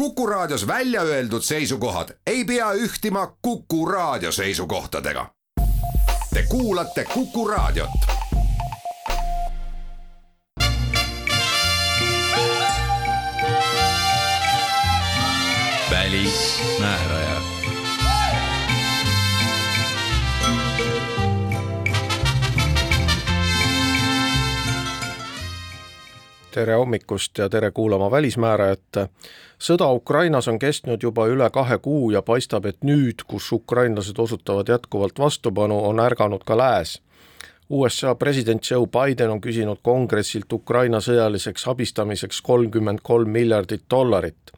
Kuku Raadios välja öeldud seisukohad ei pea ühtima Kuku Raadio seisukohtadega. Te kuulate Kuku Raadiot. välismääraja tere hommikust ja tere kuulama Välismäärajat. Sõda Ukrainas on kestnud juba üle kahe kuu ja paistab, et nüüd, kus ukrainlased osutavad jätkuvalt vastupanu, on ärganud ka lääs. USA president Joe Biden on küsinud kongressilt Ukraina sõjaliseks abistamiseks kolmkümmend kolm miljardit dollarit.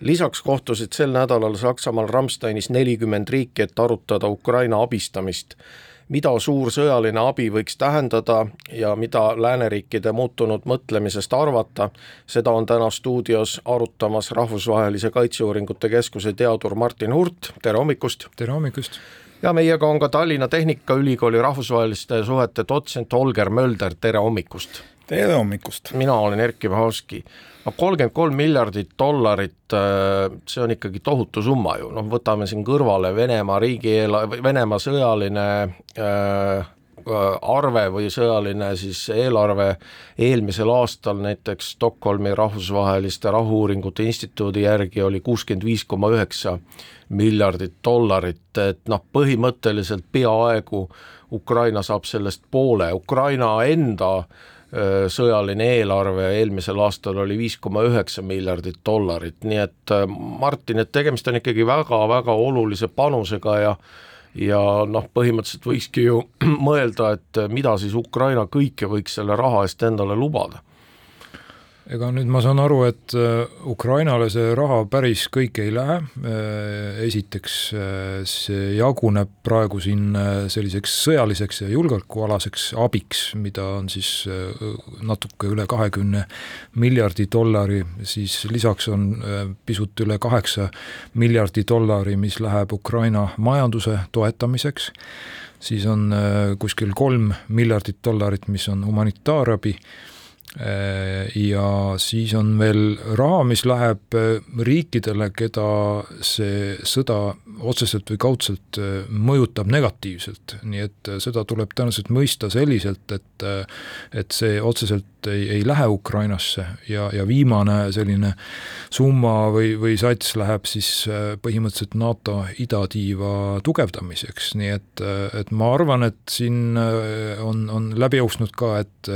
lisaks kohtusid sel nädalal Saksamaal Ramsteinis nelikümmend riiki, et arutada Ukraina abistamist mida suur sõjaline abi võiks tähendada ja mida lääneriikide muutunud mõtlemisest arvata, seda on täna stuudios arutamas Rahvusvahelise Kaitseuuringute Keskuse teadur Martin Hurt, tere hommikust! tere hommikust! ja meiega on ka Tallinna Tehnikaülikooli rahvusvaheliste suhete dotsent Holger Mölder, tere hommikust! tere hommikust! mina olen Erkki Vahovski no kolmkümmend kolm miljardit dollarit, äh, see on ikkagi tohutu summa ju, noh võtame siin kõrvale Venemaa riigieelarve, Venemaa sõjaline äh, arve või sõjaline siis eelarve. Eelmisel aastal näiteks Stockholmi rahvusvaheliste rahu-uuringute instituudi järgi oli kuuskümmend viis koma üheksa miljardit dollarit, et noh, põhimõtteliselt peaaegu Ukraina saab sellest poole, Ukraina enda äh, Äh, sõjaline eelarve eelmisel aastal oli viis koma üheksa miljardit dollarit, nii et äh, Martin, et tegemist on ikkagi väga-väga olulise panusega ja ja noh, põhimõtteliselt võikski ju mõelda, et mida siis Ukraina kõike võiks selle raha eest endale lubada ega nüüd ma saan aru, et äh, Ukrainale see raha päris kõik ei lähe, äh, esiteks äh, see jaguneb praegu siin selliseks sõjaliseks ja julgeolekualaseks abiks, mida on siis natuke üle kahekümne miljardi dollari, siis lisaks on pisut üle kaheksa miljardi dollari, mis läheb Ukraina majanduse toetamiseks, siis on kuskil kolm miljardit dollarit, mis on humanitaarabi, ja siis on veel raha, mis läheb äh, riikidele, keda see sõda otseselt või kaudselt äh, mõjutab negatiivselt, nii et seda tuleb tõenäoliselt mõista selliselt, et et see otseselt ei, ei lähe Ukrainasse. Ja, ja viimane selline summa või, või sats läheb siis põhimõtteliselt NATO idatiiva tugevdamiseks, nii et, et ma arvan, et siin on, on läbi jooksnud ka, et,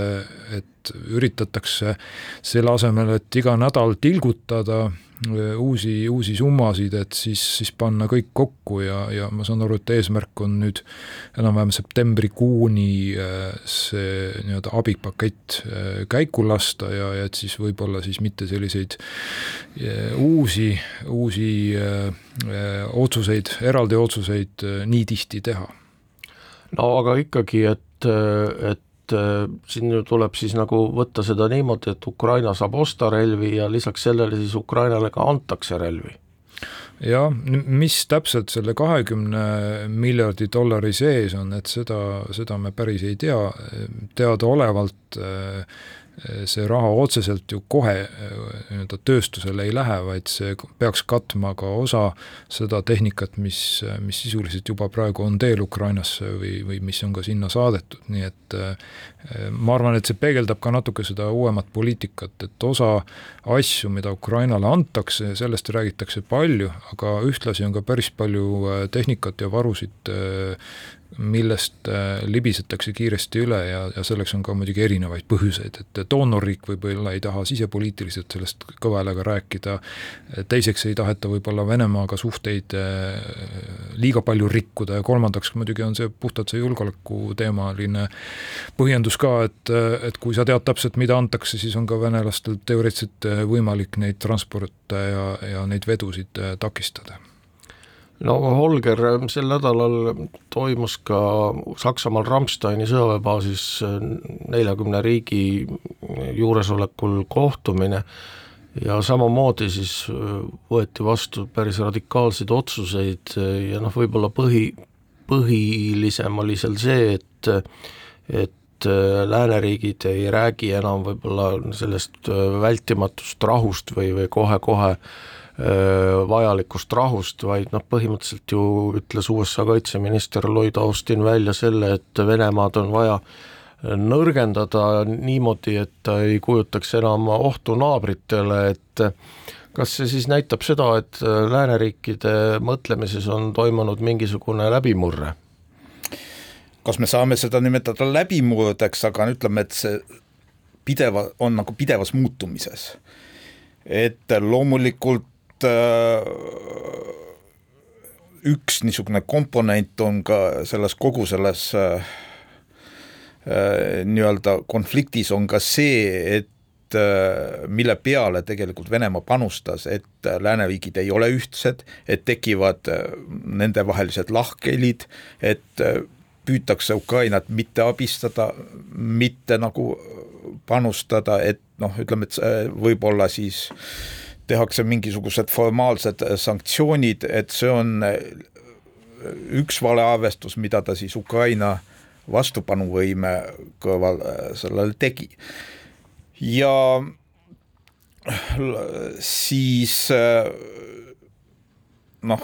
et et üritatakse selle asemel, et iga nädal tilgutada äh, uusi, uusi summasid, et siis, siis panna kõik kokku ja, ja ma saan aru, et eesmärk on nüüd enam-vähem septembrikuuni äh, see nii-öelda abipakett äh, käiku lasta ja, ja et siis võib-olla siis mitte selliseid uusi, uusi otsuseid, eraldi otsuseid nii tihti teha. No aga ikkagi, et, et et äh, siin ju tuleb siis nagu võtta seda niimoodi, et Ukraina saab osta relvi ja lisaks sellele siis Ukrainale ka antakse relvi. Jah, mis täpselt selle kahekümne miljardi dollari sees on, et seda, seda me päris ei tea, teadaolevalt äh, see raha otseselt ju kohe äh, nii-öelda tööstusele ei lähe, vaid see peaks katma ka osa seda tehnikat, mis, mis sisuliselt juba praegu on teel Ukrainasse või, või mis on ka sinna saadetud, nii et äh, ma arvan, et see peegeldab ka natuke seda uuemat poliitikat, et osa asju, mida Ukrainale antakse, sellest räägitakse palju, aga ühtlasi on ka päris palju äh, tehnikat ja varusid millest äh, libisetakse kiiresti üle ja, ja selleks on ka muidugi erinevaid põhjuseid, et doonorriik võib-olla ei taha sisepoliitiliselt sellest kõva häälega rääkida, teiseks ei taheta võib-olla Venemaaga suhteid äh, liiga palju rikkuda ja kolmandaks muidugi on see puhtalt see julgeolekuteemaline põhjendus ka, et, et kui sa tead täpselt, mida antakse, siis on ka venelastel teoreetiliselt võimalik neid transporte ja, ja neid vedusid äh, takistada no Holger, sel nädalal toimus ka Saksamaal Ramsteini sõjaväebaasis neljakümne riigi juuresolekul kohtumine. Ja samamoodi siis võeti vastu päris radikaalseid otsuseid ja noh, võib-olla põhi, põhilisem oli seal see, et et lääneriigid ei räägi enam võib-olla sellest vältimatust rahust või, või kohe-kohe vajalikust rahust, vaid noh, põhimõtteliselt ju ütles USA kaitseminister Lloyd Austin välja selle, et Venemaad on vaja nõrgendada niimoodi, et ta ei kujutaks enam ohtu naabritele, et kas see siis näitab seda, et lääneriikide mõtlemises on toimunud mingisugune läbimurre? kas me saame seda nimetada läbimurdeks, aga ütleme, et see pideva, on nagu pidevas muutumises. et loomulikult äh, üks niisugune komponent on ka selles kogu selles äh, äh, nii-öelda konfliktis on ka see, et mille peale tegelikult Venemaa panustas, et lääneriigid ei ole ühtsed, et tekivad nendevahelised lahkhelid, et püütakse Ukrainat mitte abistada, mitte nagu panustada, et noh, ütleme, et võib-olla siis tehakse mingisugused formaalsed sanktsioonid, et see on üks valearvestus, mida ta siis Ukraina vastupanuvõime kõrval sellele tegi. ja siis noh,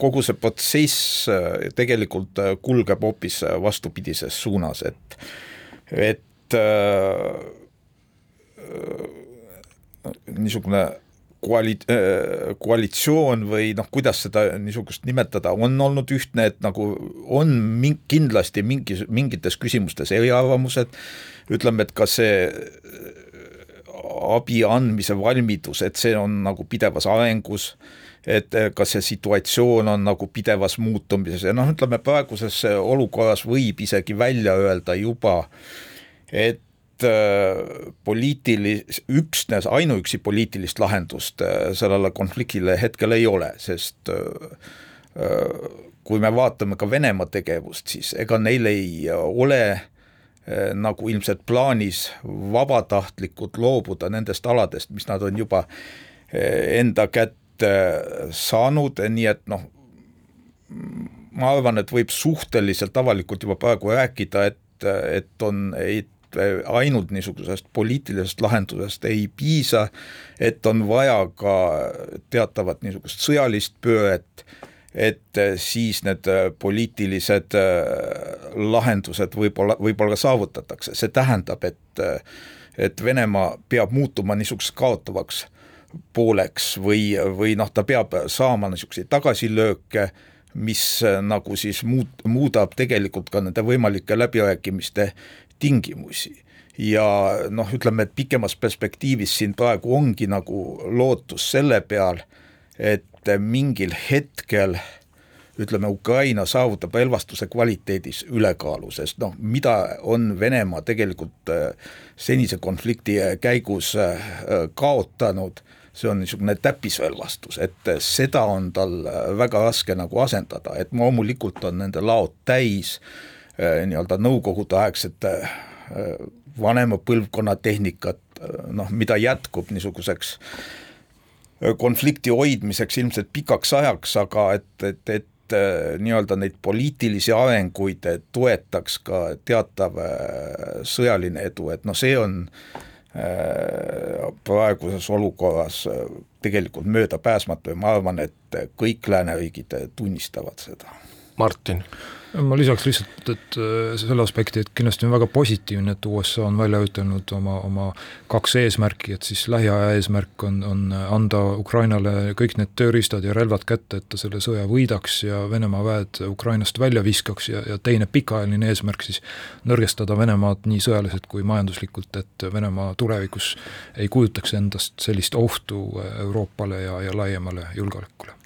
kogu see protsess äh, tegelikult äh, kulgeb hoopis äh, vastupidises suunas, et, et äh, niisugune koali-, koalitsioon või noh, kuidas seda niisugust nimetada, on olnud ühtne, et nagu on min-, kindlasti mingi, mingites küsimustes eriarvamused, ütleme, et ka see abi andmise valmidus, et see on nagu pidevas arengus. Äh,, et eh, kas see situatsioon on nagu pidevas muutumises. Ja noh, ütleme praeguses olukorras võib isegi välja öelda juba, et poliitilis-, üksnes ainuüksi poliitilist lahendust eh, sellele konfliktile hetkel ei ole, sest kui me vaatame ka Venemaa tegevust, siis ega neil ei ole nagu ilmselt plaanis vabatahtlikult loobuda nendest aladest, mis nad on juba enda kätte Äh, saanud, nii et noh, ma arvan, et võib suhteliselt avalikult juba praegu rääkida, et, et on, et ainult niisugusest poliitilisest lahendusest ei piisa, et on vaja ka teatavat niisugust sõjalist pööret, et siis need poliitilised äh, lahendused võib-olla, võib-olla saavutatakse, see tähendab, et et Venemaa peab muutuma niisuguseks kaotavaks pooleks või, või noh, ta peab saama niisuguseid tagasilööke, mis nagu siis muut-, muudab tegelikult ka nende võimalike läbirääkimiste tingimusi. ja noh, ütleme, et pikemas perspektiivis siin praegu ongi nagu lootus selle peal, et mingil hetkel ütleme, Ukraina saavutab relvastuse kvaliteedis ülekaalu, sest noh, mida on Venemaa tegelikult äh, senise konflikti käigus äh, kaotanud see on niisugune täppisrelvastus, et seda on tal väga raske nagu asendada, et loomulikult on nende laod täis nii-öelda nõukogudeaegsete eh, vanema põlvkonna tehnikat, eh, noh, mida jätkub niisuguseks konflikti hoidmiseks ilmselt pikaks ajaks, aga et, et, et nii-öelda neid poliitilisi arenguid toetaks ka teatav sõjaline edu, et noh, see on äh, Äh, praeguses olukorras äh, tegelikult möödapääsmatu ja ma arvan, et kõik lääneriigid tunnistavad seda. Martin ma lisaks lihtsalt, et äh, selle aspekti, et kindlasti on väga positiivne, et USA on välja ütelnud oma, oma kaks eesmärki, et siis lähiaja eesmärk on, on anda Ukrainale kõik need tööriistad ja relvad kätte, et ta selle sõja võidaks ja Venemaa väed Ukrainast välja viskaks ja, ja teine pikaajaline eesmärk siis nõrgestada Venemaad nii sõjaliselt kui majanduslikult, et Venemaa tulevikus ei kujutaks endast sellist ohtu Euroopale ja, ja laiemale julgeolekule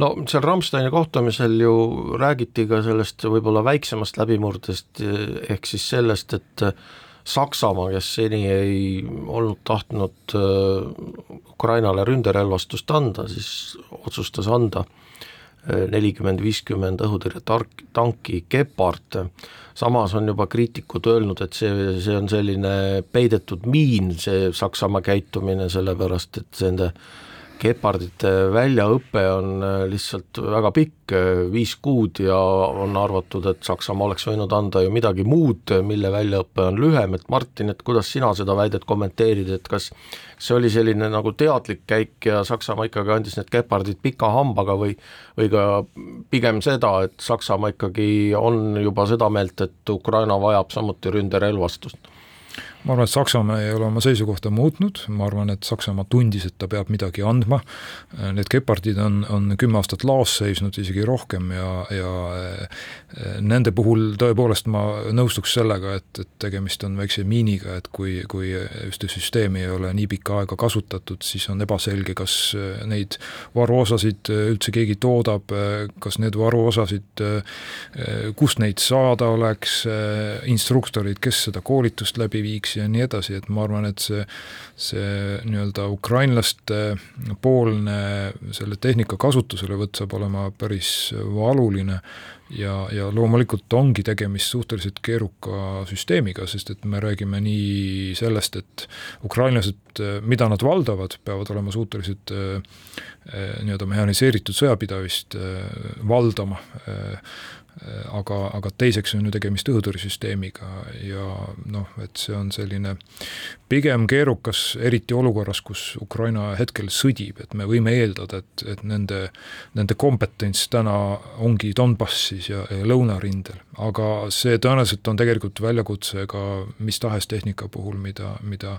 no seal Rammsteini kohtumisel ju räägiti ka sellest võib-olla väiksemast läbimurdest, ehk siis sellest, et Saksamaa, kes seni ei olnud tahtnud äh, Ukrainale ründerelvastust anda, siis otsustas anda nelikümmend, viiskümmend õhutõrjetark, tanki Gepard, samas on juba kriitikud öelnud, et see, see on selline peidetud miin, see Saksamaa käitumine, sellepärast et nende gepardite väljaõpe on äh, lihtsalt väga pikk, äh, viis kuud ja on arvatud, et Saksamaa oleks võinud anda ju midagi muud, mille väljaõpe on lühem, et Martin, et kuidas sina seda väidet kommenteerid, et kas see oli selline nagu teadlik käik ja Saksamaa ikkagi andis need gepardid pika hambaga või või ka pigem seda, et Saksamaa ikkagi on juba seda meelt, et Ukraina vajab samuti ründerelvastust? Ma arvan, et Saksamaa ei ole oma seisukohta muutnud, ma arvan, et Saksamaa tundis, et ta peab midagi andma, need gepardid on, on kümme aastat laos seisnud, isegi rohkem ja, ja eh, nende puhul tõepoolest ma nõustuks sellega, et, et tegemist on väikse miiniga, et kui, kui ühte süsteemi ei ole nii pikka aega kasutatud, siis on ebaselge, kas neid varuosasid üldse keegi toodab, kas need varuosasid, kust neid saada oleks, instruktorid, kes seda koolitust läbi viiks, ja nii edasi, et ma arvan, et see, see nii-öelda ukrainlaste poolne selle tehnika kasutuselevõtt saab olema päris valuline ja, ja loomulikult ongi tegemist suhteliselt keeruka süsteemiga, sest et me räägime nii sellest, et ukrainlased, mida nad valdavad, peavad olema suutelised eh, nii-öelda mehhaniseeritud sõjapidavist eh, valdama aga, aga teiseks on ju tegemist õhutõrjesüsteemiga ja noh, et see on selline pigem keerukas, eriti olukorras, kus Ukraina hetkel sõdib, et me võime eeldada, et, et nende, nende kompetents täna ongi Donbassis ja, ja lõunarindel, aga see tõenäoliselt on tegelikult väljakutse ka mis tahes tehnika puhul, mida, mida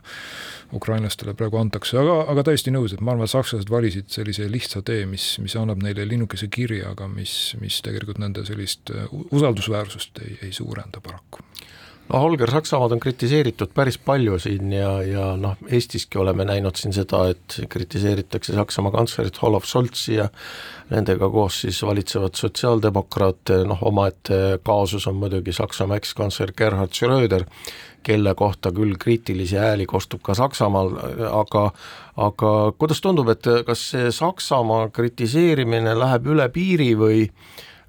ukrainlastele praegu antakse, aga, aga täiesti nõus, et ma arvan, sakslased valisid sellise lihtsa tee, mis, mis annab neile linnukese kirja, aga mis, mis tegelikult nende sellist usaldusväärsust ei, ei suurenda paraku. No Holger Saksamaad on kritiseeritud päris palju siin ja, ja noh, Eestiski oleme näinud siin seda, et kritiseeritakse Saksamaa kantslerit Olav Scholzi ja nendega koos siis valitsevat sotsiaaldemokraate, noh omaette kaasus on muidugi Saksamaa ekskantsler Gerhard Schröder, kelle kohta küll kriitilisi hääli kostub ka Saksamaal, aga aga kuidas tundub, et kas see Saksamaa kritiseerimine läheb üle piiri või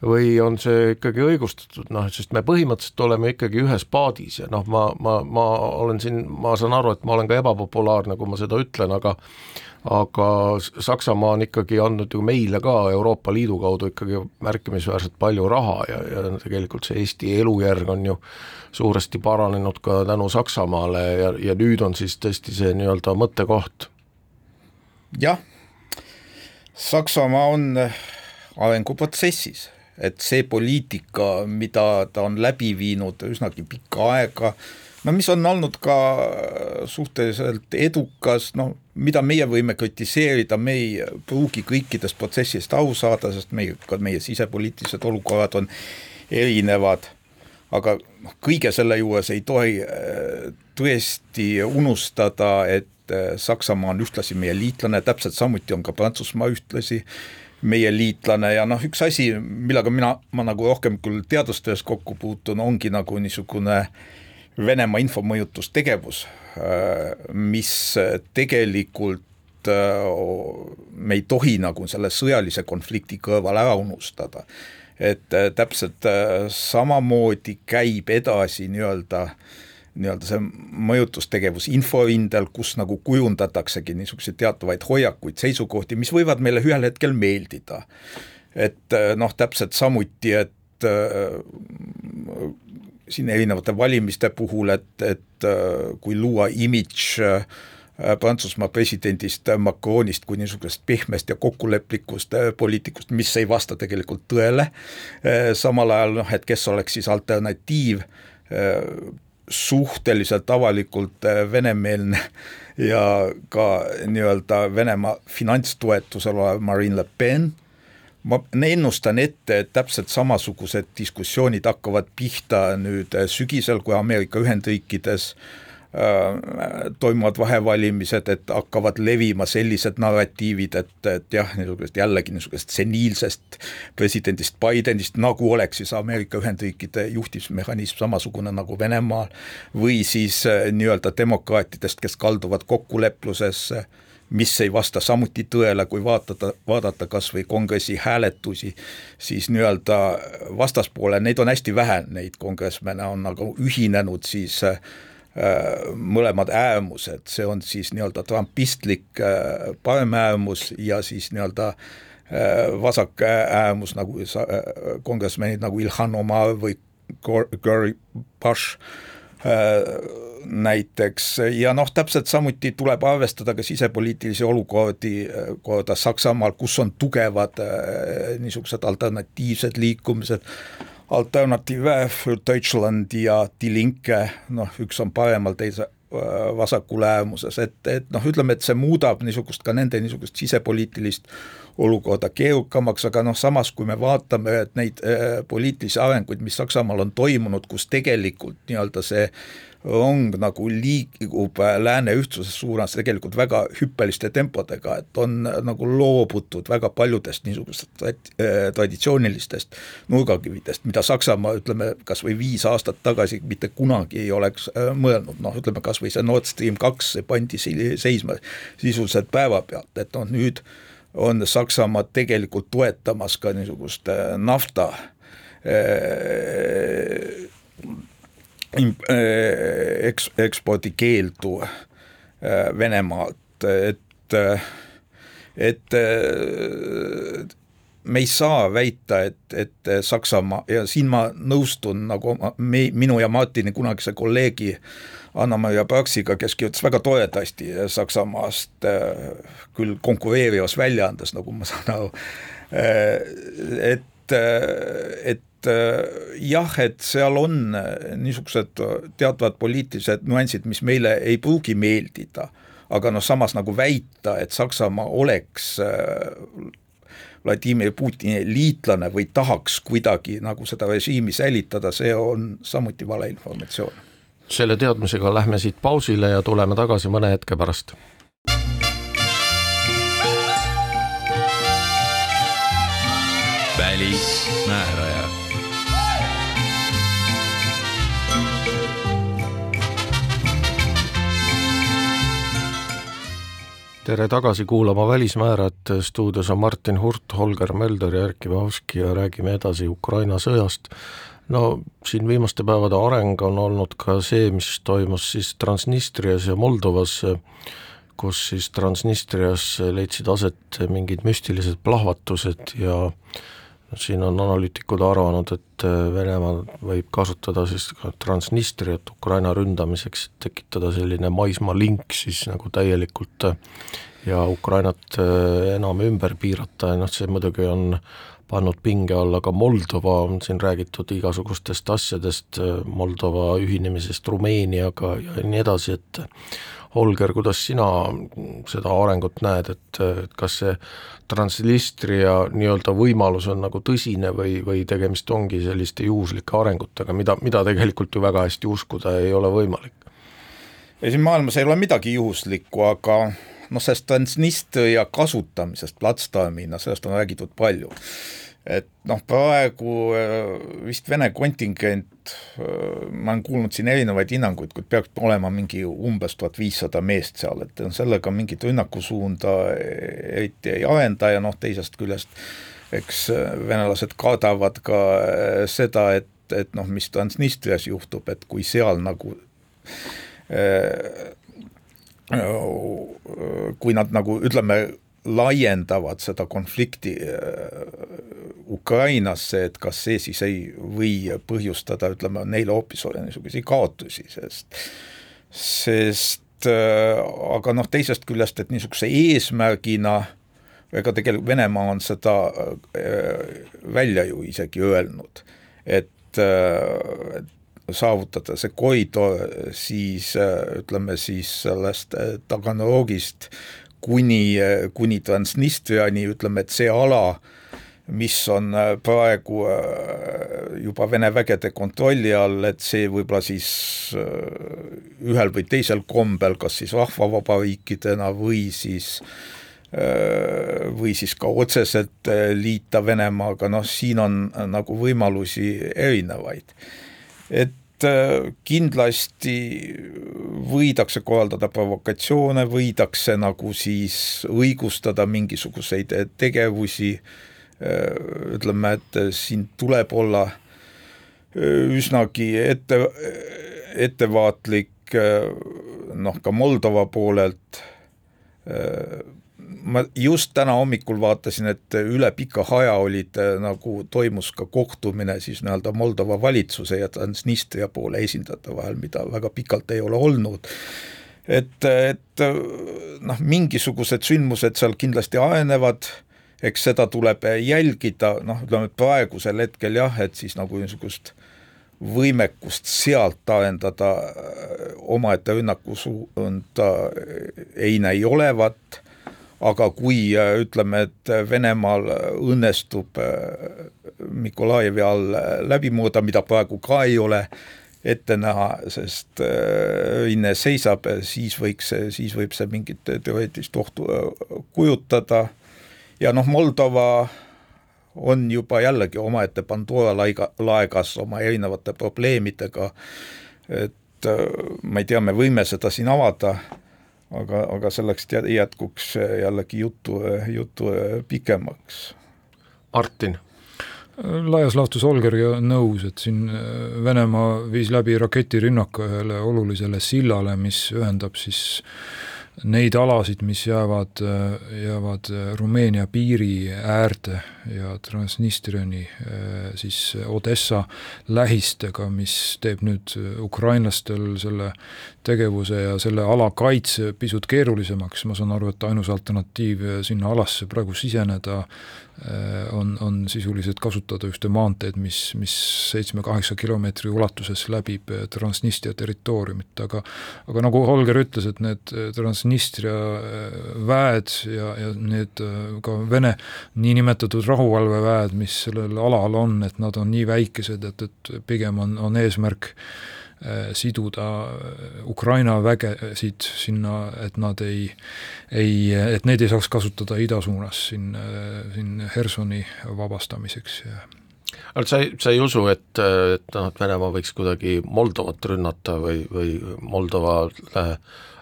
või on see ikkagi õigustatud, noh, sest me põhimõtteliselt oleme ikkagi ühes paadis ja noh, ma, ma, ma olen siin, ma saan aru, et ma olen ka ebapopulaarne, kui ma seda ütlen, aga aga Saksamaa on ikkagi andnud ju meile ka Euroopa Liidu kaudu ikkagi märkimisväärselt palju raha ja, ja tegelikult see Eesti elujärg on ju suuresti paranenud ka tänu Saksamaale ja, ja nüüd on siis tõesti see nii-öelda mõttekoht. jah, Saksamaa on arenguprotsessis et see poliitika, mida ta on läbi viinud üsnagi pikka aega, no mis on olnud ka suhteliselt edukas, noh, mida meie võime kritiseerida, me ei pruugi kõikidest protsessist aru saada, sest meie, ka meie sisepoliitilised olukorrad on erinevad, aga noh, kõige selle juures ei tohi äh, tõesti unustada, et äh, Saksamaa on ühtlasi meie liitlane, täpselt samuti on ka Prantsusmaa ühtlasi meie liitlane ja noh, üks asi, millega mina, ma nagu rohkem küll teadustöös kokku puutun, ongi nagu niisugune Venemaa infomõjutustegevus, äh, mis tegelikult äh, me ei tohi nagu selle sõjalise konflikti kõrval ära unustada. et täpselt samamoodi käib edasi nii-öelda äh, nii-öelda see mõjutustegevus inforindel, kus nagu kujundataksegi niisuguseid teatavaid hoiakuid, seisukohti, mis võivad meile ühel hetkel meeldida. et äh, noh, täpselt samuti, et äh, siin erinevate valimiste puhul, et, et äh, kui luua imidž äh, Prantsusmaa presidendist Macronist kui niisugusest pehmest ja kokkuleplikust äh, poliitikust, mis ei vasta tegelikult tõele, äh, samal ajal noh, et kes oleks siis alternatiiv suhteliselt avalikult äh, venemeelne ja ka nii-öelda Venemaa finantstoetusel olev Marine Le Pen, ma ennustan ette, et täpselt samasugused diskussioonid hakkavad pihta nüüd äh, sügisel, kui Ameerika Ühendriikides äh, toimuvad vahevalimised, et hakkavad levima sellised narratiivid, et, et jah, niisugusest jällegi niisugusest seniilsest presidendist Bidenist, nagu oleks siis Ameerika Ühendriikide juhtimismehhanism samasugune nagu Venemaal, või siis äh, nii-öelda demokraatidest, kes kalduvad kokkuleplusesse, mis ei vasta samuti tõele, kui vaatada, vaadata kas või kongressi hääletusi, siis nii-öelda vastaspoole, neid on hästi vähe, neid kongressmene on nagu ühinenud siis äh, mõlemad äärmused, see on siis nii-öelda trumpistlik paremäärmus ja siis nii-öelda vasak äärmus nagu kongressmenid nagu Ilhan Omar või Gary Bush näiteks. Ja noh, täpselt samuti tuleb arvestada ka sisepoliitilisi olukordi, korda Saksamaal, kus on tugevad äh, niisugused alternatiivsed liikumised, Alternative für Deutschland ja Die Linke, noh, üks on paremal, teise äh, vasakul äärmuses, et, et noh, ütleme, et see muudab niisugust ka nende niisugust sisepoliitilist olukorda keerukamaks, aga noh, samas kui me vaatame, neid äh, poliitilisi arenguid, mis Saksamaal on toimunud, kus tegelikult nii-öelda see rong nagu liigub äh, lääne ühtsuse suunas tegelikult väga hüppeliste tempodega, et on äh, nagu loobutud väga paljudest niisugustest äh, traditsioonilistest nurgakividest, mida Saksamaa ütleme, kas või viis aastat tagasi mitte kunagi ei oleks mõelnud, noh ütleme kas või see Nord Stream kaks, see pandi seisma sisuliselt päevapealt, et noh nüüd on Saksamaa tegelikult toetamas ka niisugust äh, nafta äh, äh, eks-, ekspordikeeldu Venemaalt, et, et me ei saa väita, et, et Saksamaa ja siin ma nõustun nagu me, minu ja Martini kunagise kolleegi Anna-Maria Praksiga, kes kirjutas väga toredasti Saksamaast äh, küll konkureerivas väljaandes, nagu ma saan aru, äh, et, äh, et jah, et seal on niisugused teatavad poliitilised nüansid, mis meile ei pruugi meeldida, aga noh, samas nagu väita, et Saksamaa oleks Vladimir Putini liitlane või tahaks kuidagi nagu seda režiimi säilitada, see on samuti valeinformatsioon selle teadmisega lähme siit pausile ja tuleme tagasi mõne hetke pärast. välismääraja. Tere tagasi kuulama Välismäärajat, stuudios on Martin Hurt, Holger Mölder ja Erkki Vahovski ja räägime edasi Ukraina sõjast. No siin viimaste päevade areng on olnud ka see, mis toimus siis Transnistrias ja Moldovas, kus siis Transnistrias leidsid aset mingid müstilised plahvatused ja siin on analüütikud arvanud, et Venemaa võib kasutada siis ka Transnistriat Ukraina ründamiseks, tekitada selline maismaalink siis nagu täielikult ja Ukrainat enam ümber piirata. Ja noh, see muidugi on pannud pinge alla ka Moldova, on siin räägitud igasugustest asjadest, Moldova ühinemisest Rumeeniaga ja nii edasi, et Holger, kuidas sina seda arengut näed, et, et kas see Transnistria nii-öelda võimalus on nagu tõsine või, või tegemist ongi selliste juhuslike arengutega, mida, mida tegelikult ju väga hästi uskuda ei ole võimalik? ei, siin maailmas ei ole midagi juhuslikku, aga noh, sellest Transnistria kasutamisest platsdarmina, sellest on räägitud palju et noh, praegu äh, vist Vene kontingent, äh, ma olen kuulnud siin erinevaid hinnanguid, kuid peaks olema mingi umbes tuhat viissada meest seal, et sellega mingit rünnakusuunda eriti ei arenda ja noh, teisest küljest eks venelased kardavad ka seda, et, et noh, mis Transnistrias juhtub, et kui seal nagu kui nad nagu ütleme, laiendavad seda konflikti Ukrainasse, et kas see siis ei või põhjustada, ütleme, neile hoopis niisuguseid kaotusi, sest sest äh, aga noh, teisest küljest, et niisuguse eesmärgina ega tegelikult Venemaa on seda äh, välja ju isegi öelnud, et äh, saavutada see koridor siis ütleme siis sellest Taganrogist kuni, kuni Transnistriani, ütleme, et see ala, mis on äh, praegu äh, juba Vene vägede kontrolli all, et see võib-olla siis äh, ühel või teisel kombel, kas siis rahvavabariikidena või siis või siis ka otseselt liita Venemaaga, noh siin on nagu võimalusi erinevaid. et kindlasti võidakse korraldada provokatsioone, võidakse nagu siis õigustada mingisuguseid tegevusi. Äh, ütleme, et siin tuleb olla äh, üsnagi ette, ettevaatlik noh, ka Moldova poolelt ma just täna hommikul vaatasin, et üle pika aja olid nagu toimus ka kohtumine siis nii-öelda Moldova valitsuse ja Transnistria poole esindajate vahel, mida väga pikalt ei ole olnud. et, et noh, mingisugused sündmused seal kindlasti arenevad eks seda tuleb jälgida, noh, ütleme praegusel hetkel jah, et siis nagu niisugust võimekust sealt arendada äh, omaette rünnaku suunda äh, ei näi olevat, aga kui äh, ütleme, et Venemaal õnnestub Mikolajevi all läbi mõõda, mida praegu ka ei ole ette näha, sest rinne seisab, siis võiks, siis võib see mingit teoreetilist ohtu kujutada. Ja noh, Moldova on juba jällegi omaette Pandora laiga, laegas oma erinevate probleemidega, et äh, ma ei tea, me võime seda siin avada, aga, aga selleks jätkuks jällegi jutu, jutu pikemaks. Martin laias laastus Olgeriga nõus, et siin äh, Venemaa viis läbi raketirünnaku ühele olulisele sillale, mis ühendab siis neid alasid, mis jäävad, jäävad Rumeenia piiri äärde ja Transnistriani siis Odessa lähistega, mis teeb nüüd ukrainlastel selle tegevuse ja selle ala kaitse pisut keerulisemaks, ma saan aru, et ainus alternatiiv sinna alasse praegu siseneda Äh, on, on sisuliselt kasutada ühte maanteed, mis, mis seitsme-kaheksa kilomeetri ulatuses läbib äh, Transnistria territooriumit, aga aga nagu Holger ütles, et need äh, Transnistria väed ja, ja need ka Vene niinimetatud rahuvalveväed, mis sellel alal on, et nad on nii väikesed, et, et pigem on, on eesmärk äh, Äh, siduda äh, Ukraina vägesid sinna, et nad ei, ei, et neid ei saaks kasutada ida suunas siin, äh, siin Hersoni vabastamiseks ja aga sa ei, sa ei usu, et, et noh, et Venemaa võiks kuidagi Moldovat rünnata või, või Moldovale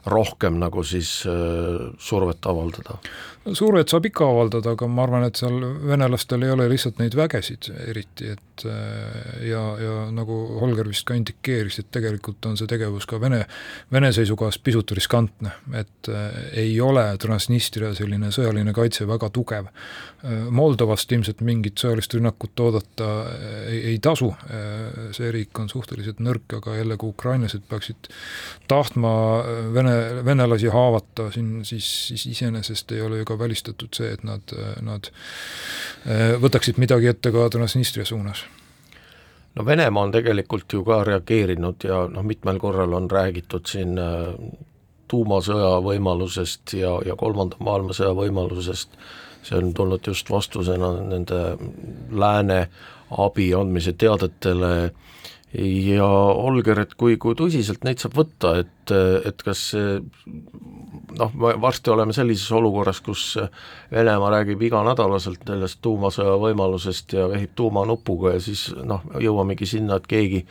rohkem nagu siis äh, survet avaldada? survet saab ikka avaldada, aga ma arvan, et seal venelastel ei ole lihtsalt neid vägesid eriti, et äh, ja, ja nagu Holger vist ka indikeeris, et tegelikult on see tegevus ka Vene, Vene seisukohast pisut riskantne, et äh, ei ole Transnistria selline sõjaline kaitse väga tugev. Moldovast ilmselt mingit sõjalist rünnakut oodata ei, ei tasu, see riik on suhteliselt nõrk, aga jällegi ukrainlased peaksid tahtma Vene, venelasi haavata siin, siis, siis iseenesest ei ole ju ka välistatud see, et nad, nad eh, võtaksid midagi ette ka Transnistria suunas. No Venemaa on tegelikult ju ka reageerinud ja noh, mitmel korral on räägitud siin eh, tuumasõja võimalusest ja, ja kolmanda maailmasõja võimalusest, see on tulnud just vastusena nende lääne abi andmise teadetele. äh, ja Olger, et kui, kui tõsiselt neid saab võtta, et, et kas noh, me varsti oleme sellises olukorras, kus Venemaa räägib iganädalaselt sellest tuumasõja võimalusest ja vehib tuumanupuga ja siis noh, jõuamegi sinna, et keegi,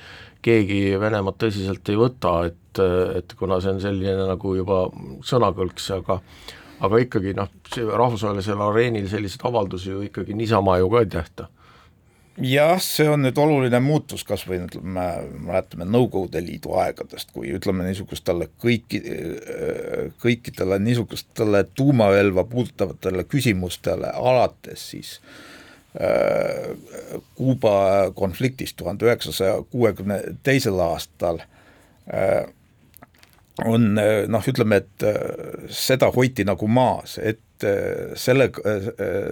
keegi Venemaad tõsiselt ei võta, et, et kuna see on selline nagu juba sõnakõlks, aga aga ikkagi noh, rahvusvahelisel areenil selliseid avaldusi ju ikkagi niisama ju ka ei tehta jah, see on nüüd oluline muutus, kas või ütleme, mäletame Nõukogude Liidu aegadest, kui ütleme niisugustele kõiki, kõikidele niisugustele tuumarelva puudutavatele küsimustele alates siis äh, Kuuba konfliktist tuhande üheksasaja kuuekümne teisel aastal äh, on noh, ütleme, et äh, seda hoiti nagu maas, et et selle,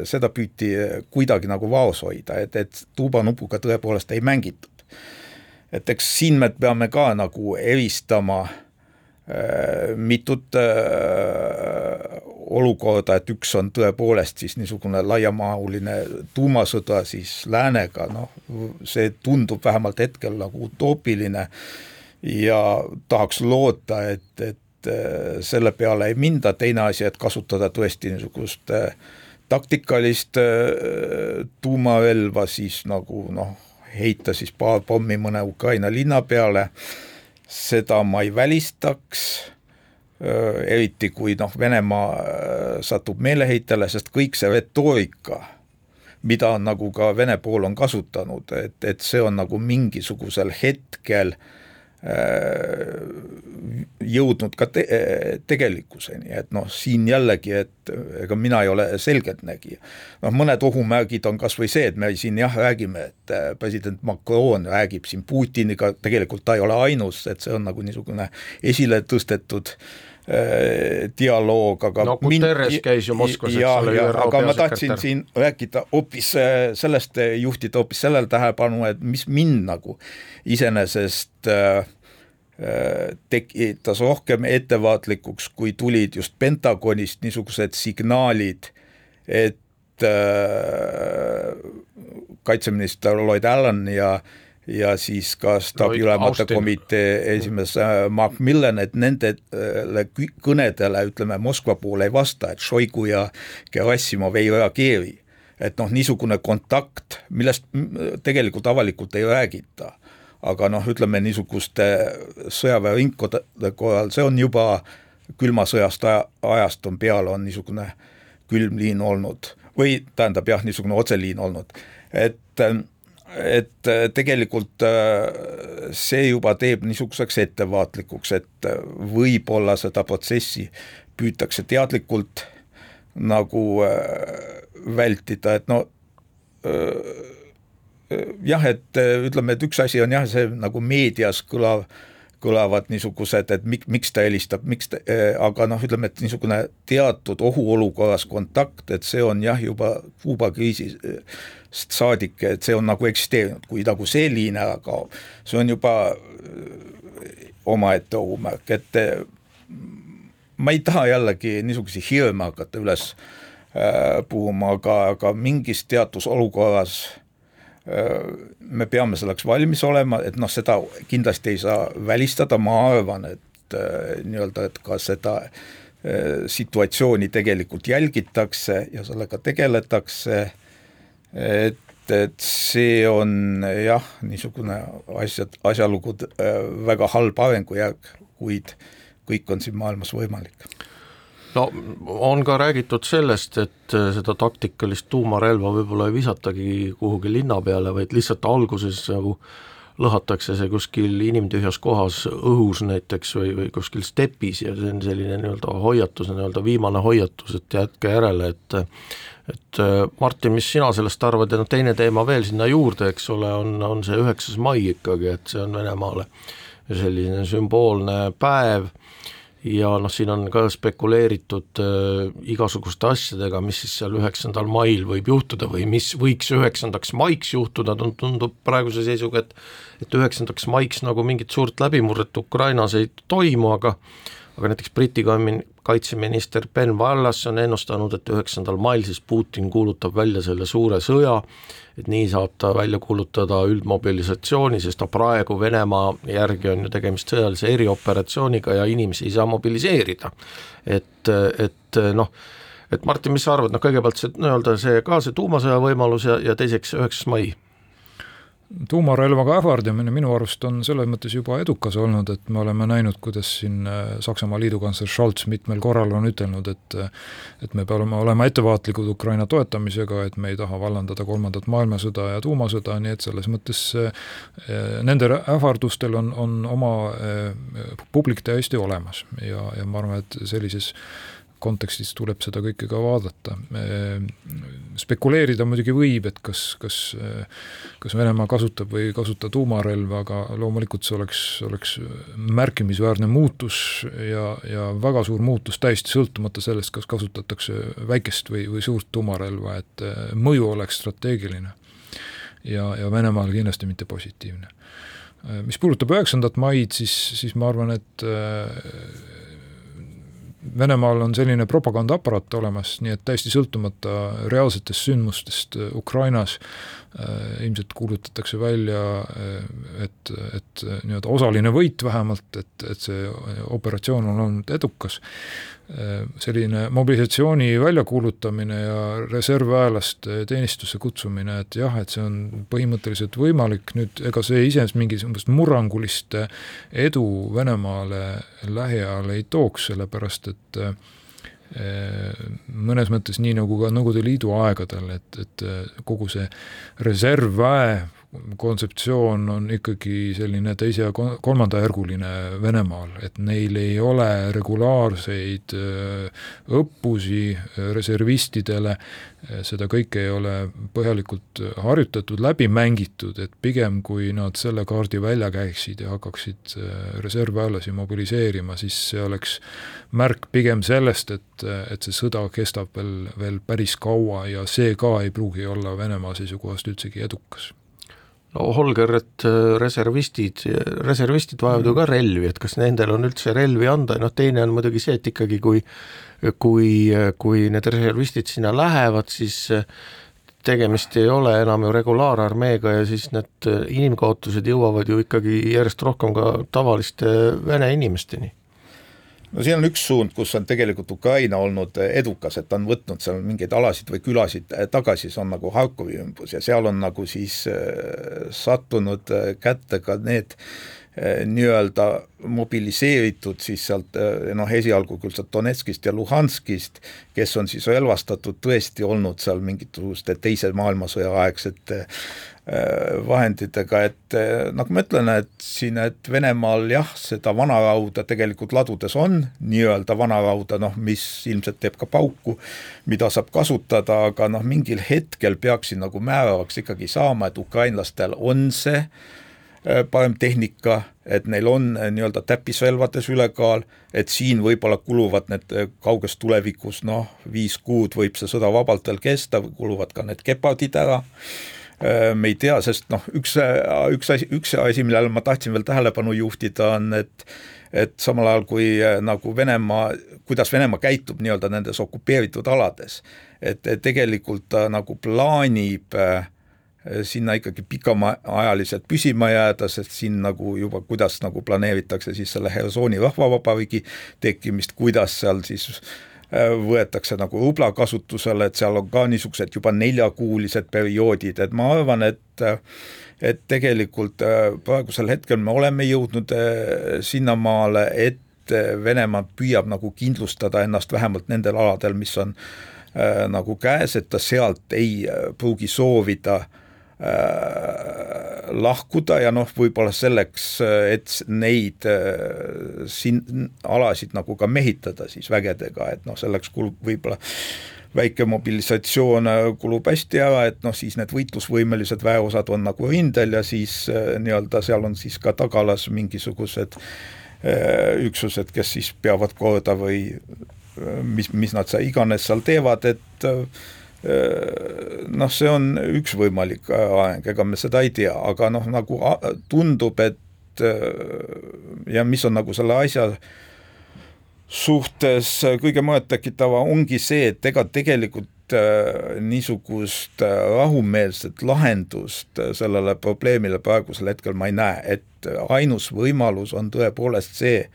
seda püüti kuidagi nagu vaos hoida, et, et tuubanupuga tõepoolest ei mängitud. et eks siin me peame ka nagu eristama äh, mitut äh, olukorda, et üks on tõepoolest siis niisugune laiamahuline tuumasõda siis läänega, noh, see tundub vähemalt hetkel nagu utoopiline ja tahaks loota, et, et äh, selle peale ei minda, teine asi, et kasutada tõesti niisugust äh, taktikalist äh, tuumarelva, siis nagu noh, heita siis paar pommi mõne Ukraina linna peale, seda ma ei välistaks, eriti kui noh, Venemaa satub meeleheitele, sest kõik see retoorika, mida on nagu ka Vene pool on kasutanud, et, et see on nagu mingisugusel hetkel jõudnud ka te tegelikkuseni, et noh, siin jällegi, et ega mina ei ole selgeltnägija. noh, mõned ohumärgid on kas või see, et me siin jah, räägime, et president Macron räägib siin Putiniga, tegelikult ta ei ole ainus, et see on nagu niisugune esile tõstetud dialoog, aga no Guterres mind, käis ju Moskvas, eks ole, ÜRO aga ma tahtsin siin rääkida hoopis sellest, juhtida hoopis sellele tähelepanu, et mis mind nagu iseenesest äh, tekitas rohkem ettevaatlikuks, kui tulid just Pentagonist niisugused signaalid, et äh, kaitseminister Lloyd Allan ja ja siis ka staabiülemate Austin. komitee esimees äh, Mark Millen, et nendele kõnedele, ütleme, Moskva pool ei vasta, et Šoigu ja Gerassimov ei reageeri. et noh, niisugune kontakt, millest tegelikult avalikult ei räägita, aga noh, ütleme niisuguste sõjaväeringkondade korral, see on juba külma sõjast aja, ajast on peale, on niisugune külm liin olnud või tähendab jah, niisugune otseliin olnud, et et tegelikult äh, see juba teeb niisuguseks ettevaatlikuks, et äh, võib-olla seda protsessi püütakse teadlikult nagu äh, vältida, et no jah, et ütleme, et üks asi on jah, see nagu meedias kõlav, kõlavad niisugused, et mik-, miks ta helistab, miks ta, aga noh, ütleme, et niisugune teatud ohuolukorras kontakt, et see on jah, juba Kuuba kriisist saadik, et see on nagu eksisteerinud, kui nagu see liin ära kaob, see on juba öö, omaette ohumärk, et eh, ma ei taha jällegi niisuguseid hirme hakata üles äh, puhuma, aga, aga mingis teatud olukorras äh, me peame selleks valmis olema, et noh, seda kindlasti ei saa välistada, ma arvan, et äh, nii-öelda, et ka seda äh, situatsiooni tegelikult jälgitakse ja sellega tegeletakse, et, et see on jah, niisugune asjad, asjalugu äh, väga halb arengujärg, kuid kõik on siin maailmas võimalik no on ka räägitud sellest, et äh, seda taktikalist tuumarelva võib-olla ei visatagi kuhugi linna peale, vaid lihtsalt alguses nagu lõhatakse see kuskil inimtühjas kohas õhus näiteks või, või kuskil stepis ja see on selline nii-öelda hoiatus, nii-öelda viimane hoiatus, et jätke järele, et et äh, Martin, mis sina sellest arvad ja noh, teine teema veel sinna juurde, eks ole, on, on see üheksas mai ikkagi, et see on Venemaale selline sümboolne päev ja noh, siin on ka spekuleeritud äh, igasuguste asjadega, mis siis seal üheksandal mail võib juhtuda või mis võiks üheksandaks maiks juhtuda, tundub praeguse seisuga, et et üheksandaks maiks nagu mingit suurt läbimurret Ukrainas ei toimu, aga aga näiteks Briti kaitseminister Ben Wallace on ennustanud, et üheksandal mail siis Putin kuulutab välja selle suure sõja, et nii saab ta välja kuulutada üldmobilisatsiooni, sest noh, praegu Venemaa järgi on ju tegemist sõjalise erioperatsiooniga ja inimesi ei saa mobiliseerida. et, et noh, et Martin, mis sa arvad, noh kõigepealt see nii-öelda see ka see tuumasõja võimalus ja, ja teiseks üheksas mai tuumarelvaga ähvardamine minu arust on selles mõttes juba edukas olnud, et me oleme näinud, kuidas siin äh, Saksamaa liidukantsler Scholz mitmel korral on ütelnud, et et me peame olema ettevaatlikud Ukraina toetamisega, et me ei taha vallandada kolmandat maailmasõda ja tuumasõda, nii et selles mõttes äh, nendel ähvardustel on, on oma äh, publik täiesti olemas. Ja, ja ma arvan, et sellises kontekstis tuleb seda kõike ka vaadata. spekuleerida muidugi võib, et kas, kas, kas Venemaa kasutab või ei kasuta tuumarelva, aga loomulikult see oleks, oleks märkimisväärne muutus ja, ja väga suur muutus täiesti sõltumata sellest, kas kasutatakse väikest või, või suurt tuumarelva, et mõju oleks strateegiline. ja, ja Venemaal kindlasti mitte positiivne. mis puudutab üheksandat maid, siis, siis ma arvan, et Venemaal on selline propagandaaparaat olemas, nii et täiesti sõltumata reaalsetest sündmustest Ukrainas äh, ilmselt kuulutatakse välja, et, et nii-öelda osaline võit vähemalt, et, et see operatsioon on olnud edukas. Selline mobilisatsiooni väljakuulutamine ja reservväelaste teenistusse kutsumine, et jah, et see on põhimõtteliselt võimalik, nüüd ega see iseenesest mingisugust murrangulist edu Venemaale lähiajal ei tooks, sellepärast et mõnes mõttes nii nagu ka Nõukogude Liidu aegadel, et, et kogu see reservväe kontseptsioon on ikkagi selline teise- ja kolmandajärguline Venemaal, et neil ei ole regulaarseid äh, õppusi äh, reservistidele, seda kõike ei ole põhjalikult harjutatud, läbi mängitud, et pigem kui nad selle kaardi välja käiksid ja hakkaksid reservväelasi mobiliseerima, siis see oleks märk pigem sellest, et, et see sõda kestab veel, veel päris kaua ja see ka ei pruugi olla Venemaa seisukohast üldsegi edukas no Holger, et äh, reservistid, reservistid vajavad ju ka mm. relvi, et kas nendel on üldse relvi anda, noh teine on muidugi see, et ikkagi kui kui, kui need reservistid sinna lähevad, siis äh, tegemist ei ole enam ju regulaararmeega ja siis need äh, inimkaotused jõuavad ju ikkagi järjest rohkem ka tavaliste vene inimesteni no siin on üks suund, kus on tegelikult Ukraina olnud edukas, et ta on võtnud seal mingeid alasid või külasid tagasi, see on nagu Harkovi ümbrus ja seal on nagu siis äh, sattunud äh, kätte ka need äh, nii-öelda mobiliseeritud siis sealt noh, esialgu küll sealt Donetskist ja Luhanskist, kes on siis relvastatud, tõesti olnud seal mingisuguste teise maailmasõja aegsete Äh, vahenditega, et nagu ma ütlen, et siin, et Venemaal jah, seda vanarauda tegelikult ladudes on, nii-öelda vanarauda, noh, mis ilmselt teeb ka pauku, mida saab kasutada, aga noh, mingil hetkel peaks siin nagu määravaks ikkagi saama, et ukrainlastel on see äh, parem tehnika, et neil on nii-öelda täppisrelvades ülekaal, et siin võib-olla kuluvad need kauges tulevikus noh, viis kuud võib see sõda vabalt veel kesta, kuluvad ka need gepardid ära. Äh, me ei tea, sest noh, üks, üks asi, üks asi, millele ma tahtsin veel tähelepanu juhtida, on, et et samal ajal kui äh, nagu Venemaa, kuidas Venemaa käitub nii-öelda nendes okupeeritud alades, et tegelikult ta nagu plaanib äh, sinna ikkagi pikamaajaliselt püsima jääda, sest siin nagu juba, kuidas nagu planeeritakse siis selle Hersoni rahvavabariigi tekkimist, kuidas seal siis Äh, võetakse nagu rubla kasutusele, et seal on ka niisugused juba neljakuulised perioodid, et ma arvan, et et tegelikult äh, praegusel hetkel me oleme jõudnud äh, sinnamaale, et Venemaa püüab nagu kindlustada ennast vähemalt nendel aladel, mis on äh, nagu käes, et ta sealt ei pruugi soovida äh, lahkuda ja noh, võib-olla selleks, et neid äh, siin alasid nagu ka mehitada siis vägedega, et noh, selleks kulub võib-olla väike mobilisatsioon äh, kulub hästi ära, et noh, siis need võitlusvõimelised väeosad on nagu rindel ja siis äh, nii-öelda seal on siis ka tagalas mingisugused üksused, kes siis peavad korda või mis, mis nad seal iganes seal teevad, et noh, see on üks võimalik areng, ega me seda ei tea, aga noh, nagu tundub, et ja mis on nagu selle asja suhtes kõige murettekitava, ongi see, et ega tegelikult niisugust rahumeelset lahendust sellele probleemile praegusel hetkel ma ei näe, et ainus võimalus on tõepoolest see,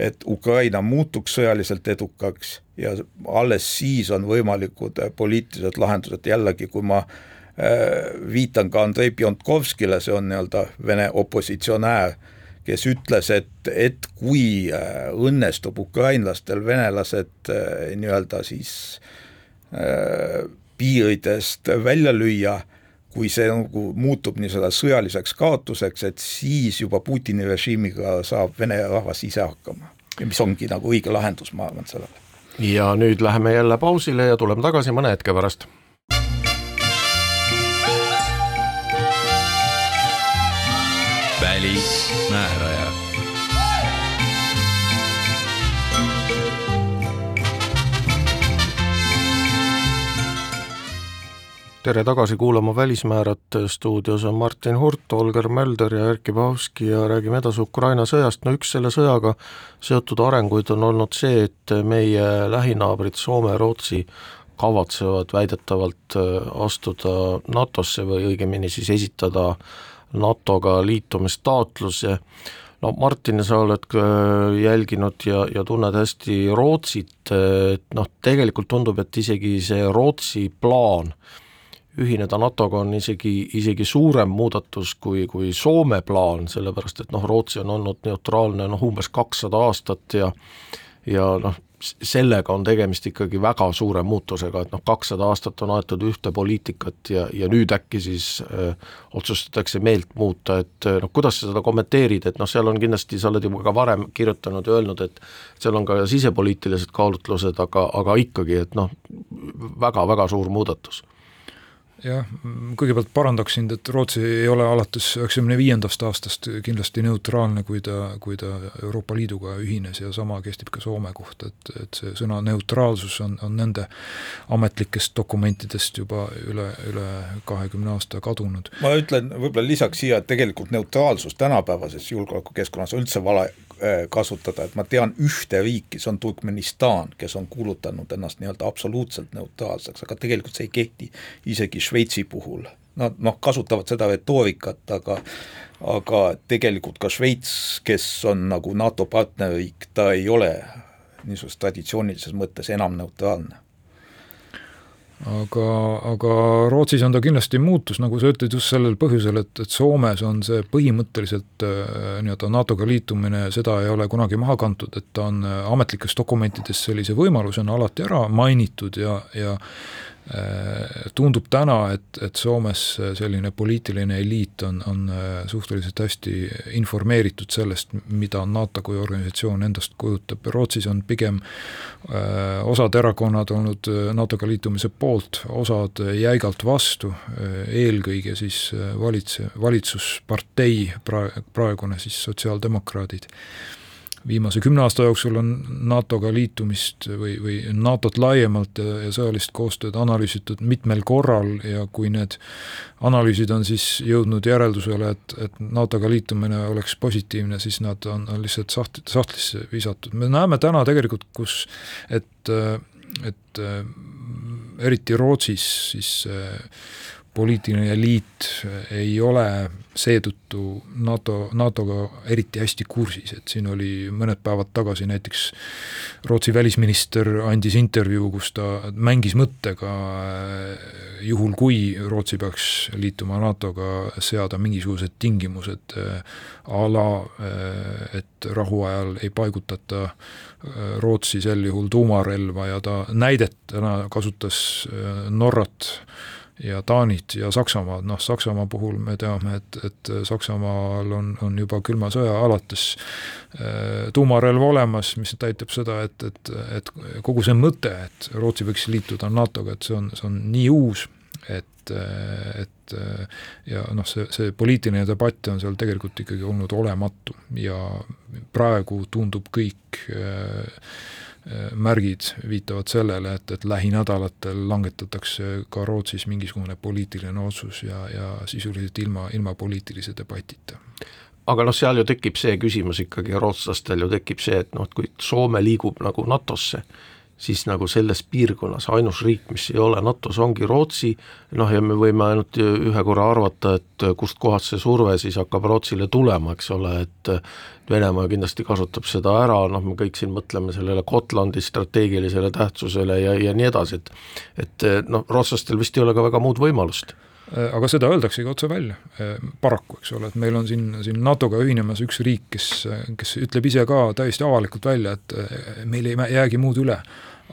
et Ukraina muutuks sõjaliselt edukaks ja alles siis on võimalikud äh, poliitilised lahendused, jällegi kui ma äh, viitan ka Andrei Piontkovskile, see on nii-öelda Vene opositsionäär, kes ütles, et, et kui äh, õnnestub ukrainlastel venelased nii-öelda siis piiridest välja lüüa, kui see nagu muutub nii-öelda sõjaliseks kaotuseks, et siis juba Putini režiimiga saab Vene rahvas ise hakkama. mis ongi nagu õige lahendus, ma arvan, sellele ja nüüd läheme jälle pausile ja tuleme tagasi mõne hetke pärast. Tere tagasi kuulama Välismäärat, stuudios on Martin Hurt, Olger Mölder ja Erkki Pahovski ja räägime edasi Ukraina sõjast, no üks selle sõjaga seotud arenguid on olnud see, et meie lähinaabrid Soome Rootsi kavatsevad väidetavalt äh, astuda NATO-sse või õigemini siis esitada NATO-ga liitumistaotluse, no Martin, sa oled jälginud ja, ja tunned hästi Rootsit, et noh, tegelikult tundub, et isegi see Rootsi plaan ühineda NATO-ga on isegi, isegi suurem muudatus kui, kui Soome plaan, sellepärast et noh, Rootsi on olnud neutraalne noh, umbes kakssada aastat ja ja noh, sellega on tegemist ikkagi väga suure muutusega, et noh, kakssada aastat on aetud ühte poliitikat ja, ja nüüd äkki siis öö, otsustatakse meelt muuta, et noh, kuidas sa seda kommenteerid, et noh, seal on kindlasti, sa oled juba ka varem kirjutanud ja öelnud, et seal on ka sisepoliitilised kaalutlused, aga, aga ikkagi, et noh, väga-väga suur muudatus jah, kõigepealt parandaks sind, et Rootsi ei ole alates üheksakümne viiendast aastast kindlasti neutraalne, kui ta, kui ta Euroopa Liiduga ühines ja sama kehtib ka Soome kohta, et, et see sõna neutraalsus on, on nende ametlikest dokumentidest juba üle, üle kahekümne aasta kadunud. ma ütlen võib-olla lisaks siia, et tegelikult neutraalsus tänapäevases julgeolekukeskkonnas on üldse vale kasutada, et ma tean ühte riiki, see on Turkmenistan, kes on kuulutanud ennast nii-öelda absoluutselt neutraalseks, aga tegelikult see ei kehti isegi Šveitsi puhul. Nad noh, kasutavad seda retoorikat, aga aga tegelikult ka Šveits, kes on nagu NATO partnerriik, ta ei ole niisuguses traditsioonilises mõttes enam neutraalne aga, aga Rootsis on ta kindlasti muutus, nagu sa ütled, just sellel põhjusel, et, et Soomes on see põhimõtteliselt äh, nii-öelda NATO-ga liitumine, seda ei ole kunagi maha kantud, et ta on äh, ametlikes dokumentides sellise võimalusena alati ära mainitud ja, ja tundub täna, et, et Soomes selline poliitiline eliit on, on äh, suhteliselt hästi informeeritud sellest, mida NATO kui organisatsioon endast kujutab, Rootsis on pigem äh, osad erakonnad olnud NATO-ga liitumise poolt, osad jäigalt vastu, eelkõige siis valitse, valitsuspartei, praegu, praegune siis sotsiaaldemokraadid viimase kümne aasta jooksul on NATO-ga liitumist või, või NATO-t laiemalt ja, ja sõjalist koostööd analüüsitud mitmel korral ja kui need analüüsid on siis jõudnud järeldusele, et, et NATO-ga liitumine oleks positiivne, siis nad on, on lihtsalt saht-, sahtlisse visatud. me näeme täna tegelikult, kus et, et eriti Rootsis siis poliitiline eliit ei ole seetõttu NATO, NATO-ga eriti hästi kursis, et siin oli mõned päevad tagasi näiteks Rootsi välisminister andis intervjuu, kus ta mängis mõttega juhul, kui Rootsi peaks liituma NATO-ga, seada mingisugused tingimused a la, et rahuajal ei paigutata Rootsi sel juhul tuumarelva ja ta näidetena kasutas Norrat ja Taanit ja Saksamaad, noh Saksamaa puhul me teame, et, et Saksamaal on, on juba külma sõja alates äh, tuumarelv olemas, mis näitab seda, et, et, et kogu see mõte, et Rootsi võiks liituda NATO-ga, et see on, see on nii uus, et, et ja noh, see, see poliitiline debatt on seal tegelikult ikkagi olnud olematu ja praegu tundub kõik äh, Äh, märgid viitavad sellele, et, et lähinädalatel langetatakse ka Rootsis mingisugune poliitiline otsus ja, ja sisuliselt ilma, ilma poliitilise debatita. Aga noh, seal ju tekib see küsimus ikkagi, rootslastel ju tekib see, et noh, et kui Soome liigub nagu NATO-sse, siis nagu selles piirkonnas ainus riik, mis ei ole NATO-s, ongi Rootsi, noh ja me võime ainult ühe korra arvata, et kustkohast see surve siis hakkab Rootsile tulema, eks ole, et Venemaa kindlasti kasutab seda ära, noh me kõik siin mõtleme sellele Gotlandi strateegilisele tähtsusele ja, ja nii edasi, et et noh, rootslastel vist ei ole ka väga muud võimalust. Aga seda öeldaksegi otse välja, paraku, eks ole, et meil on siin, siin NATO-ga ühinemas üks riik, kes, kes ütleb ise ka täiesti avalikult välja, et meil ei jäägi muud üle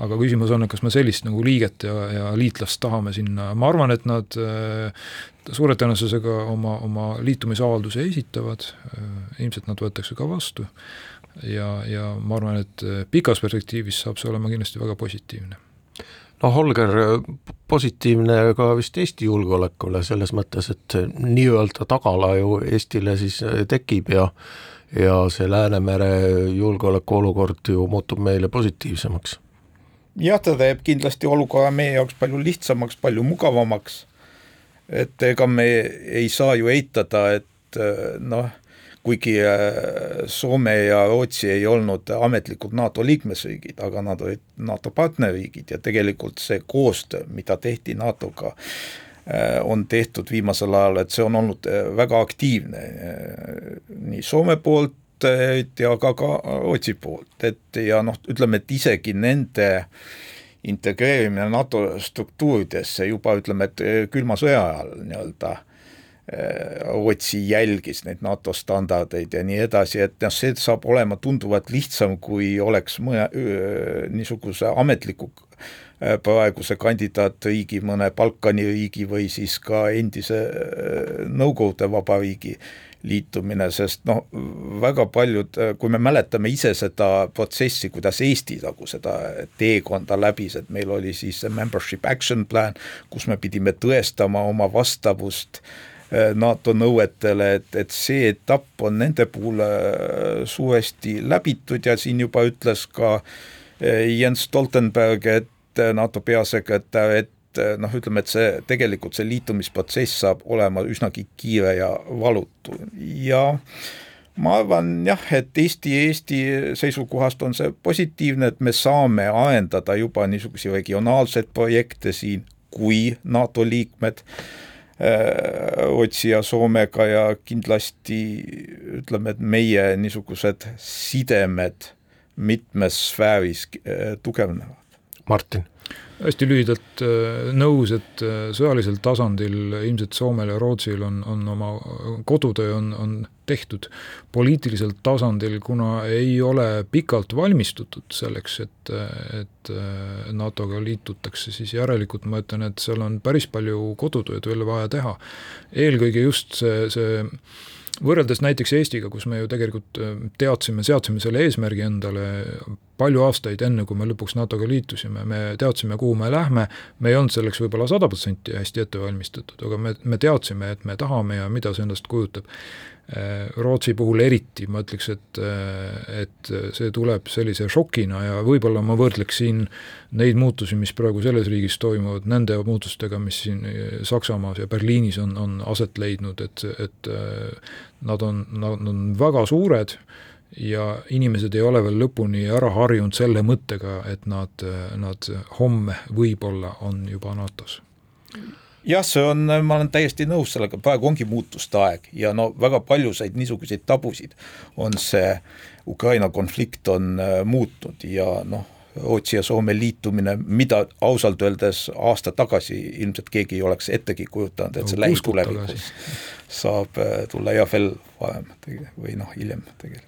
aga küsimus on, et kas me sellist nagu liiget ja, ja liitlast tahame sinna, ma arvan, et nad äh, suure tõenäosusega oma, oma liitumisavalduse esitavad, äh, ilmselt nad võetakse ka vastu. Ja, ja ma arvan, et äh, pikas perspektiivis saab see olema kindlasti väga positiivne. No Holger, positiivne ka vist Eesti julgeolekule selles mõttes, et nii-öelda tagala ju Eestile siis tekib ja ja see Läänemere julgeolekuolukord ju muutub meile positiivsemaks jah, ta teeb kindlasti olukorra meie jaoks palju lihtsamaks, palju mugavamaks, et ega me ei saa ju eitada, et noh, kuigi äh, Soome ja Rootsi ei olnud ametlikud NATO liikmesriigid, aga nad olid NATO partnerriigid ja tegelikult see koostöö, mida tehti NATO-ga, äh, on tehtud viimasel ajal, et see on olnud väga aktiivne nii Soome poolt, eriti aga ka Rootsi poolt, et ja noh, ütleme, et isegi nende integreerimine NATO struktuuridesse juba ütleme, et külma sõja ajal nii-öelda Rootsi jälgis neid NATO standardeid ja nii edasi, et noh, see saab olema tunduvalt lihtsam, kui oleks mõne niisuguse ametliku praeguse kandidaatriigi, mõne Balkani riigi või siis ka endise Nõukogude Vabariigi liitumine, sest noh, väga paljud, kui me mäletame ise seda protsessi, kuidas Eesti nagu seda teekonda läbis, et meil oli siis see membership action plan, kus me pidime tõestama oma vastavust eh, NATO nõuetele, et, et see etapp on nende puhul eh, suuresti läbitud ja siin juba ütles ka eh, Jens Stoltenberg, et NATO peasekretär, et et noh, ütleme, et see tegelikult see liitumisprotsess saab olema üsnagi kiire ja valutu ja ma arvan jah, et Eesti, Eesti seisukohast on see positiivne, et me saame arendada juba niisuguseid regionaalseid projekte siin kui NATO liikmed Rootsi ja Soomega ja kindlasti ütleme, et meie niisugused sidemed mitmes sfääris tugevnevad. Martin hästi lühidalt äh, nõus, et äh, sõjalisel tasandil ilmselt Soomel ja Rootsil on, on oma kodutöö on, on tehtud. poliitilisel tasandil, kuna ei ole pikalt valmistutud selleks, et, et äh, NATO-ga liitutakse, siis järelikult ma ütlen, et seal on päris palju kodutööd veel vaja teha. eelkõige just see, see võrreldes näiteks Eestiga, kus me ju tegelikult äh, teadsime, seadsime selle eesmärgi endale palju aastaid enne, kui me lõpuks NATO-ga liitusime, me teadsime, kuhu me lähme, me ei olnud selleks võib-olla sada protsenti hästi ette valmistatud, aga me, me teadsime, et me tahame ja mida see endast kujutab. Äh, Rootsi puhul eriti ma ütleks, et, äh, et see tuleb sellise šokina ja võib-olla ma võrdleks siin neid muutusi, mis praegu selles riigis toimuvad, nende muutustega, mis siin äh, Saksamaas ja Berliinis on, on aset leidnud, et, et nad on, nad on väga suured ja inimesed ei ole veel lõpuni ära harjunud selle mõttega, et nad, nad homme võib-olla on juba NATO-s jah, see on, ma olen täiesti nõus sellega, praegu ongi muutuste aeg ja no väga paljusid niisuguseid tabusid on see Ukraina konflikt on äh, muutnud ja noh, Rootsi ja Soome liitumine, mida ausalt öeldes aasta tagasi ilmselt keegi ei oleks ettegi kujutanud, et see no, lähitulevikus saab äh, tulla ja veel varem või noh, hiljem tegelikult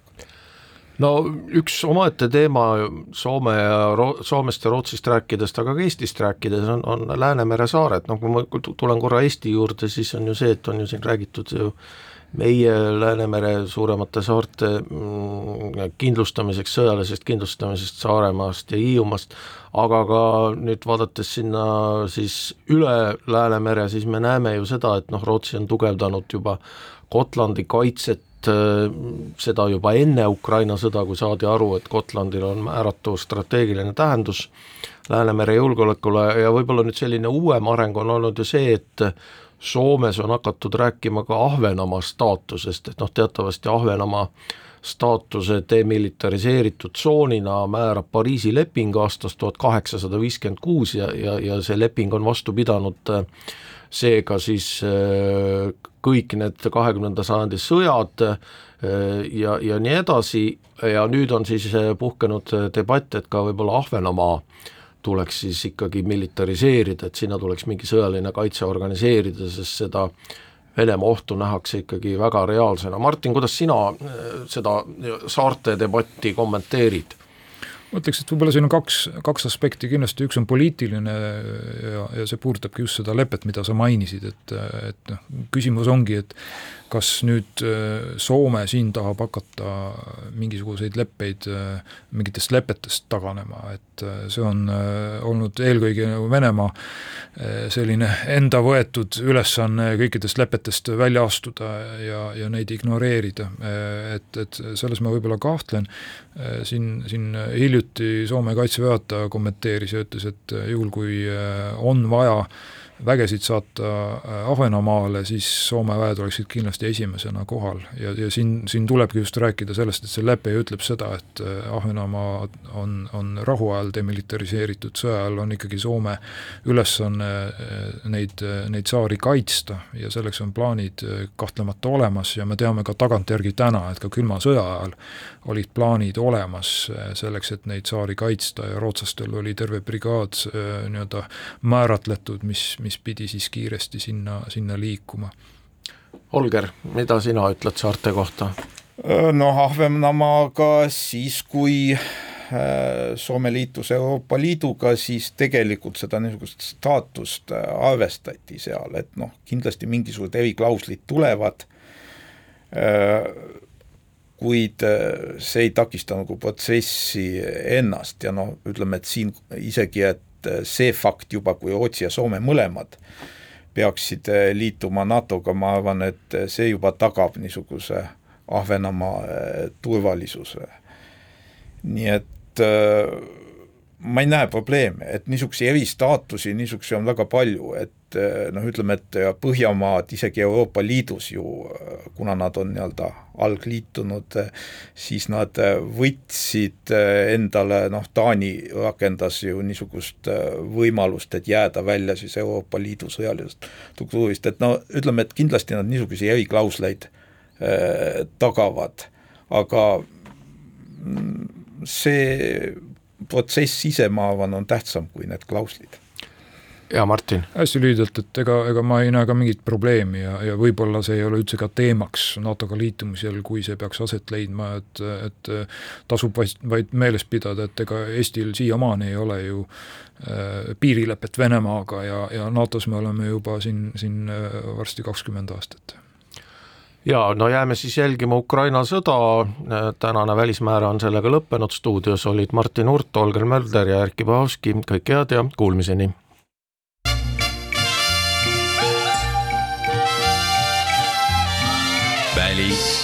no üks omaette teema Soome ja Ro-, Soomest ja Rootsist rääkides, aga ka Eestist rääkides on, on Läänemere saared, noh kui ma tulen korra Eesti juurde, siis on ju see, et on ju siin räägitud ju meie Läänemere suuremate saarte mm, kindlustamiseks, sõjalisest kindlustamisest Saaremaast ja Hiiumaast, aga ka nüüd vaadates sinna siis üle Läänemere, siis me näeme ju seda, et noh, Rootsi on tugevdanud juba Gotlandi kaitset seda juba enne Ukraina sõda, kui saadi aru, et Gotlandil on määratu strateegiline tähendus Läänemere julgeolekule ja võib-olla nüüd selline uuem areng on olnud ju see, et Soomes on hakatud rääkima ka Ahvenamaa staatusest, et noh, teatavasti Ahvenamaa staatuse demilitariseeritud tsoonina määrab Pariisi leping aastast tuhat kaheksasada viiskümmend kuus ja, ja, ja see leping on vastu pidanud äh, seega siis äh, kõik need kahekümnenda sajandi sõjad äh, ja, ja nii edasi ja nüüd on siis äh, puhkenud debatt, et ka võib-olla Ahvenamaa tuleks siis ikkagi militariseerida, et sinna tuleks mingi sõjaline kaitse organiseerida, sest seda Venemaa ohtu nähakse ikkagi väga reaalsena. Martin, kuidas sina seda saarte debatti kommenteerid? Ma ütleks, et võib-olla siin on kaks, kaks aspekti, kindlasti. Üks on poliitiline ja, ja see puudutabki just seda lepet, mida sa mainisid, et, et noh, küsimus ongi, et kas nüüd äh, Soome siin tahab hakata mingisuguseid leppeid, äh, mingitest lepetest taganema, et äh, see on olnud eelkõige nagu Venemaa selline enda võetud ülesanne kõikidest lepetest välja astuda ja, ja neid ignoreerida. et, et selles ma võib-olla kahtlen, siin, siin hiljuti Soome kaitseväe juhataja kommenteeris ja ütles, et juhul, kui on vaja vägesid saata äh, Ahvenamaale, siis Soome väed oleksid kindlasti esimesena kohal. Ja, ja siin, siin tulebki just rääkida sellest, et see lepe ütleb seda, et äh, Ahvenamaa on, on rahuajal demilitariseeritud, sõja ajal on ikkagi Soome ülesanne äh, neid, neid saari kaitsta ja selleks on plaanid kahtlemata olemas ja me teame ka tagantjärgi täna, et ka külma sõja ajal olid plaanid olemas selleks, et neid saari kaitsta ja rootslastel oli terve brigaad nii-öelda määratletud, mis, mis pidi siis kiiresti sinna, sinna liikuma Holger, mida sina ütled saarte kohta? noh, Ahvenamaaga siis, kui Soome liitus Euroopa Liiduga, siis tegelikult seda niisugust staatust arvestati seal, et noh, kindlasti mingisugused eriklauslid tulevad, kuid see ei takista nagu protsessi ennast ja noh, ütleme, et siin isegi, et see fakt juba, kui Rootsi ja Soome mõlemad peaksid eh, liituma NATO-ga, ma arvan, et see juba tagab niisuguse Ahvenamaa turvalisuse. nii et äh, ma ei näe probleeme, et niisuguseid eristaatusi, niisuguseid on väga palju, et noh, ütleme, et Põhjamaad isegi Euroopa Liidus ju, kuna nad on nii-öelda algliitunud, siis nad võtsid endale, noh, Taani rakendas ju niisugust võimalust, et jääda välja siis Euroopa Liidu sõjalisest struktuurist, et no ütleme, et kindlasti nad niisuguseid eriklausleid äh, tagavad, aga see protsess ise, ma arvan, on tähtsam kui need klauslid. ja Martin? hästi lühidalt, et ega, ega ma ei näe ka mingit probleemi ja, ja võib-olla see ei ole üldse ka teemaks NATO-ga liitumisel, kui see peaks aset leidma, et, et tasub vaid, vaid meeles pidada, et ega Eestil siiamaani ei ole ju äh, piirilepet Venemaaga ja, ja NATO-s me oleme juba siin, siin äh, varsti kakskümmend aastat ja no jääme siis jälgima Ukraina sõda, tänane Välismäära on sellega lõppenud, stuudios olid Martin Hurt, Olger Mölder ja Erkki Pahovski, kõike head ja kuulmiseni! välismääraja